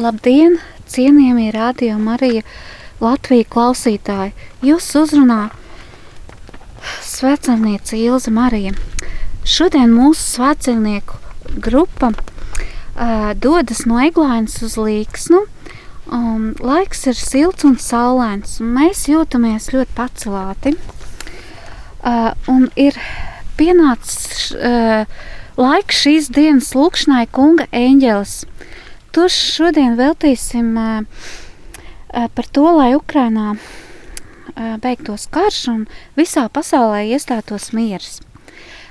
Labdien, cienījamie radio Marija Latvija klausītāji! Jūs uzrunā svecamniece Ilza Marija. Šodien mūsu svecamnieku grupa uh, dodas no Eglainas uz Līksnu. Um, laiks ir silts un saulains, un mēs jūtamies ļoti pacelāti. Uh, un ir pienācis uh, laiks šīs dienas lūkšanai kunga eņģelis. To šodien veltīsim uh, uh, par to, lai Ukrainā uh, beigtos karš un visā pasaulē iestātos miers.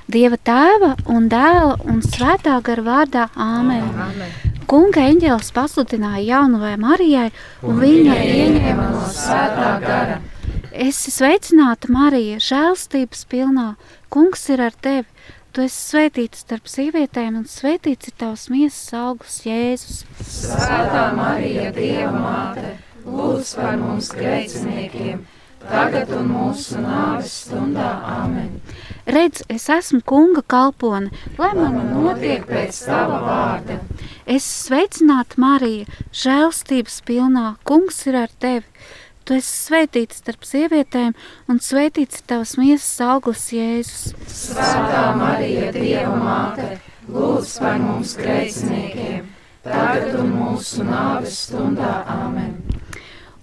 Dieva tēva un dēla un svētā gara vārdā Āmen. Amen. Kunga eņģēlis pasludināja jaunavai Marijai, un, un viņa ieņēma no svētā gara. Esi sveicināta, Marija, žēlstības pilnā. Kungs ir ar tevi. Tu esi svētīta starp sievietēm, un svētīts ir tavs miesas augurs, Jēzus. Svētā Marija, Dieva māte, lūdz par mums grēciniekiem, tagad un mūsu nāves stundā. Āmen! Redz, es esmu kunga kalpone, lai man notiek pēc tava vārda. Es sveicināta Marija, žēlstības pilnā, kungs ir ar tevi. Tu esi svētīts starp sievietēm, un svētīts ir tavs miesas auglis, Jēzus. Svētā Marija, Dieva māte, lūdz par mums grēciniekiem, tagad un mūsu nāves stundā. Āmen!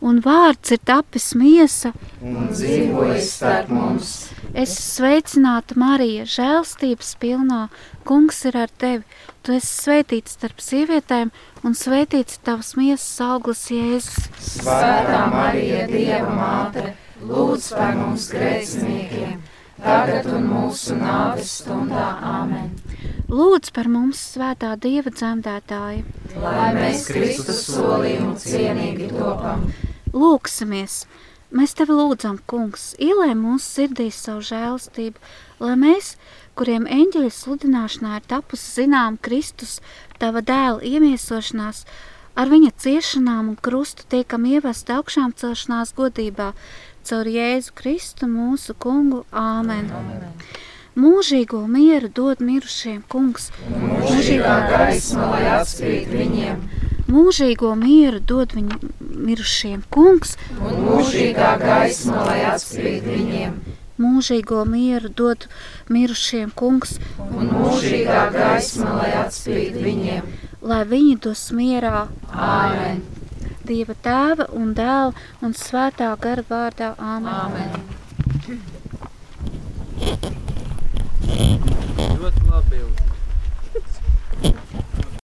Un vārds ir tapis miesa un dzīvojis starp mums Es sveicināta Marija, žēlstības pilnā, kungs ir ar tevi. Tu esi svētīts starp sievietēm, un svētīts tavs miesas auglis Jēzus. Svētā Marija, Dieva māte, lūdz par mums grēciniekiem, tagad un mūsu nāves stundā. Āmen! Lūdz par mums, svētā Dieva dzemdētāja, lai mēs Kristus solījumu cienīgi topam. Lūksimies! Mēs tevi lūdzam, kungs, ielē mūsu sirdīs savu žēlastību, lai mēs, kuriem eņģeļa sludināšanā ir tapusi zinām Kristus, tava dēla iemiesošanās, ar viņa ciešanām un krustu tiekam ievest augšām celšanās godībā, caur Jēzu Kristu mūsu kungu. Āmen! Amen. Mūžīgo mieru dod mirušiem kungs, mūžīgā gaisma, lai atspīd viņiem mūžīgo mieru dod viņu mirušiem kungs, un mūžīgā gaisma, lai atspīd viņiem. Mūžīgo mieru dod mirušiem kungs, un mūžīgā gaisma, lai atspīd viņiem. Lai viņi dos mierā. Āmen! Dieva tēva un dēla un svētā gara vārdā. Āmen! Āmen.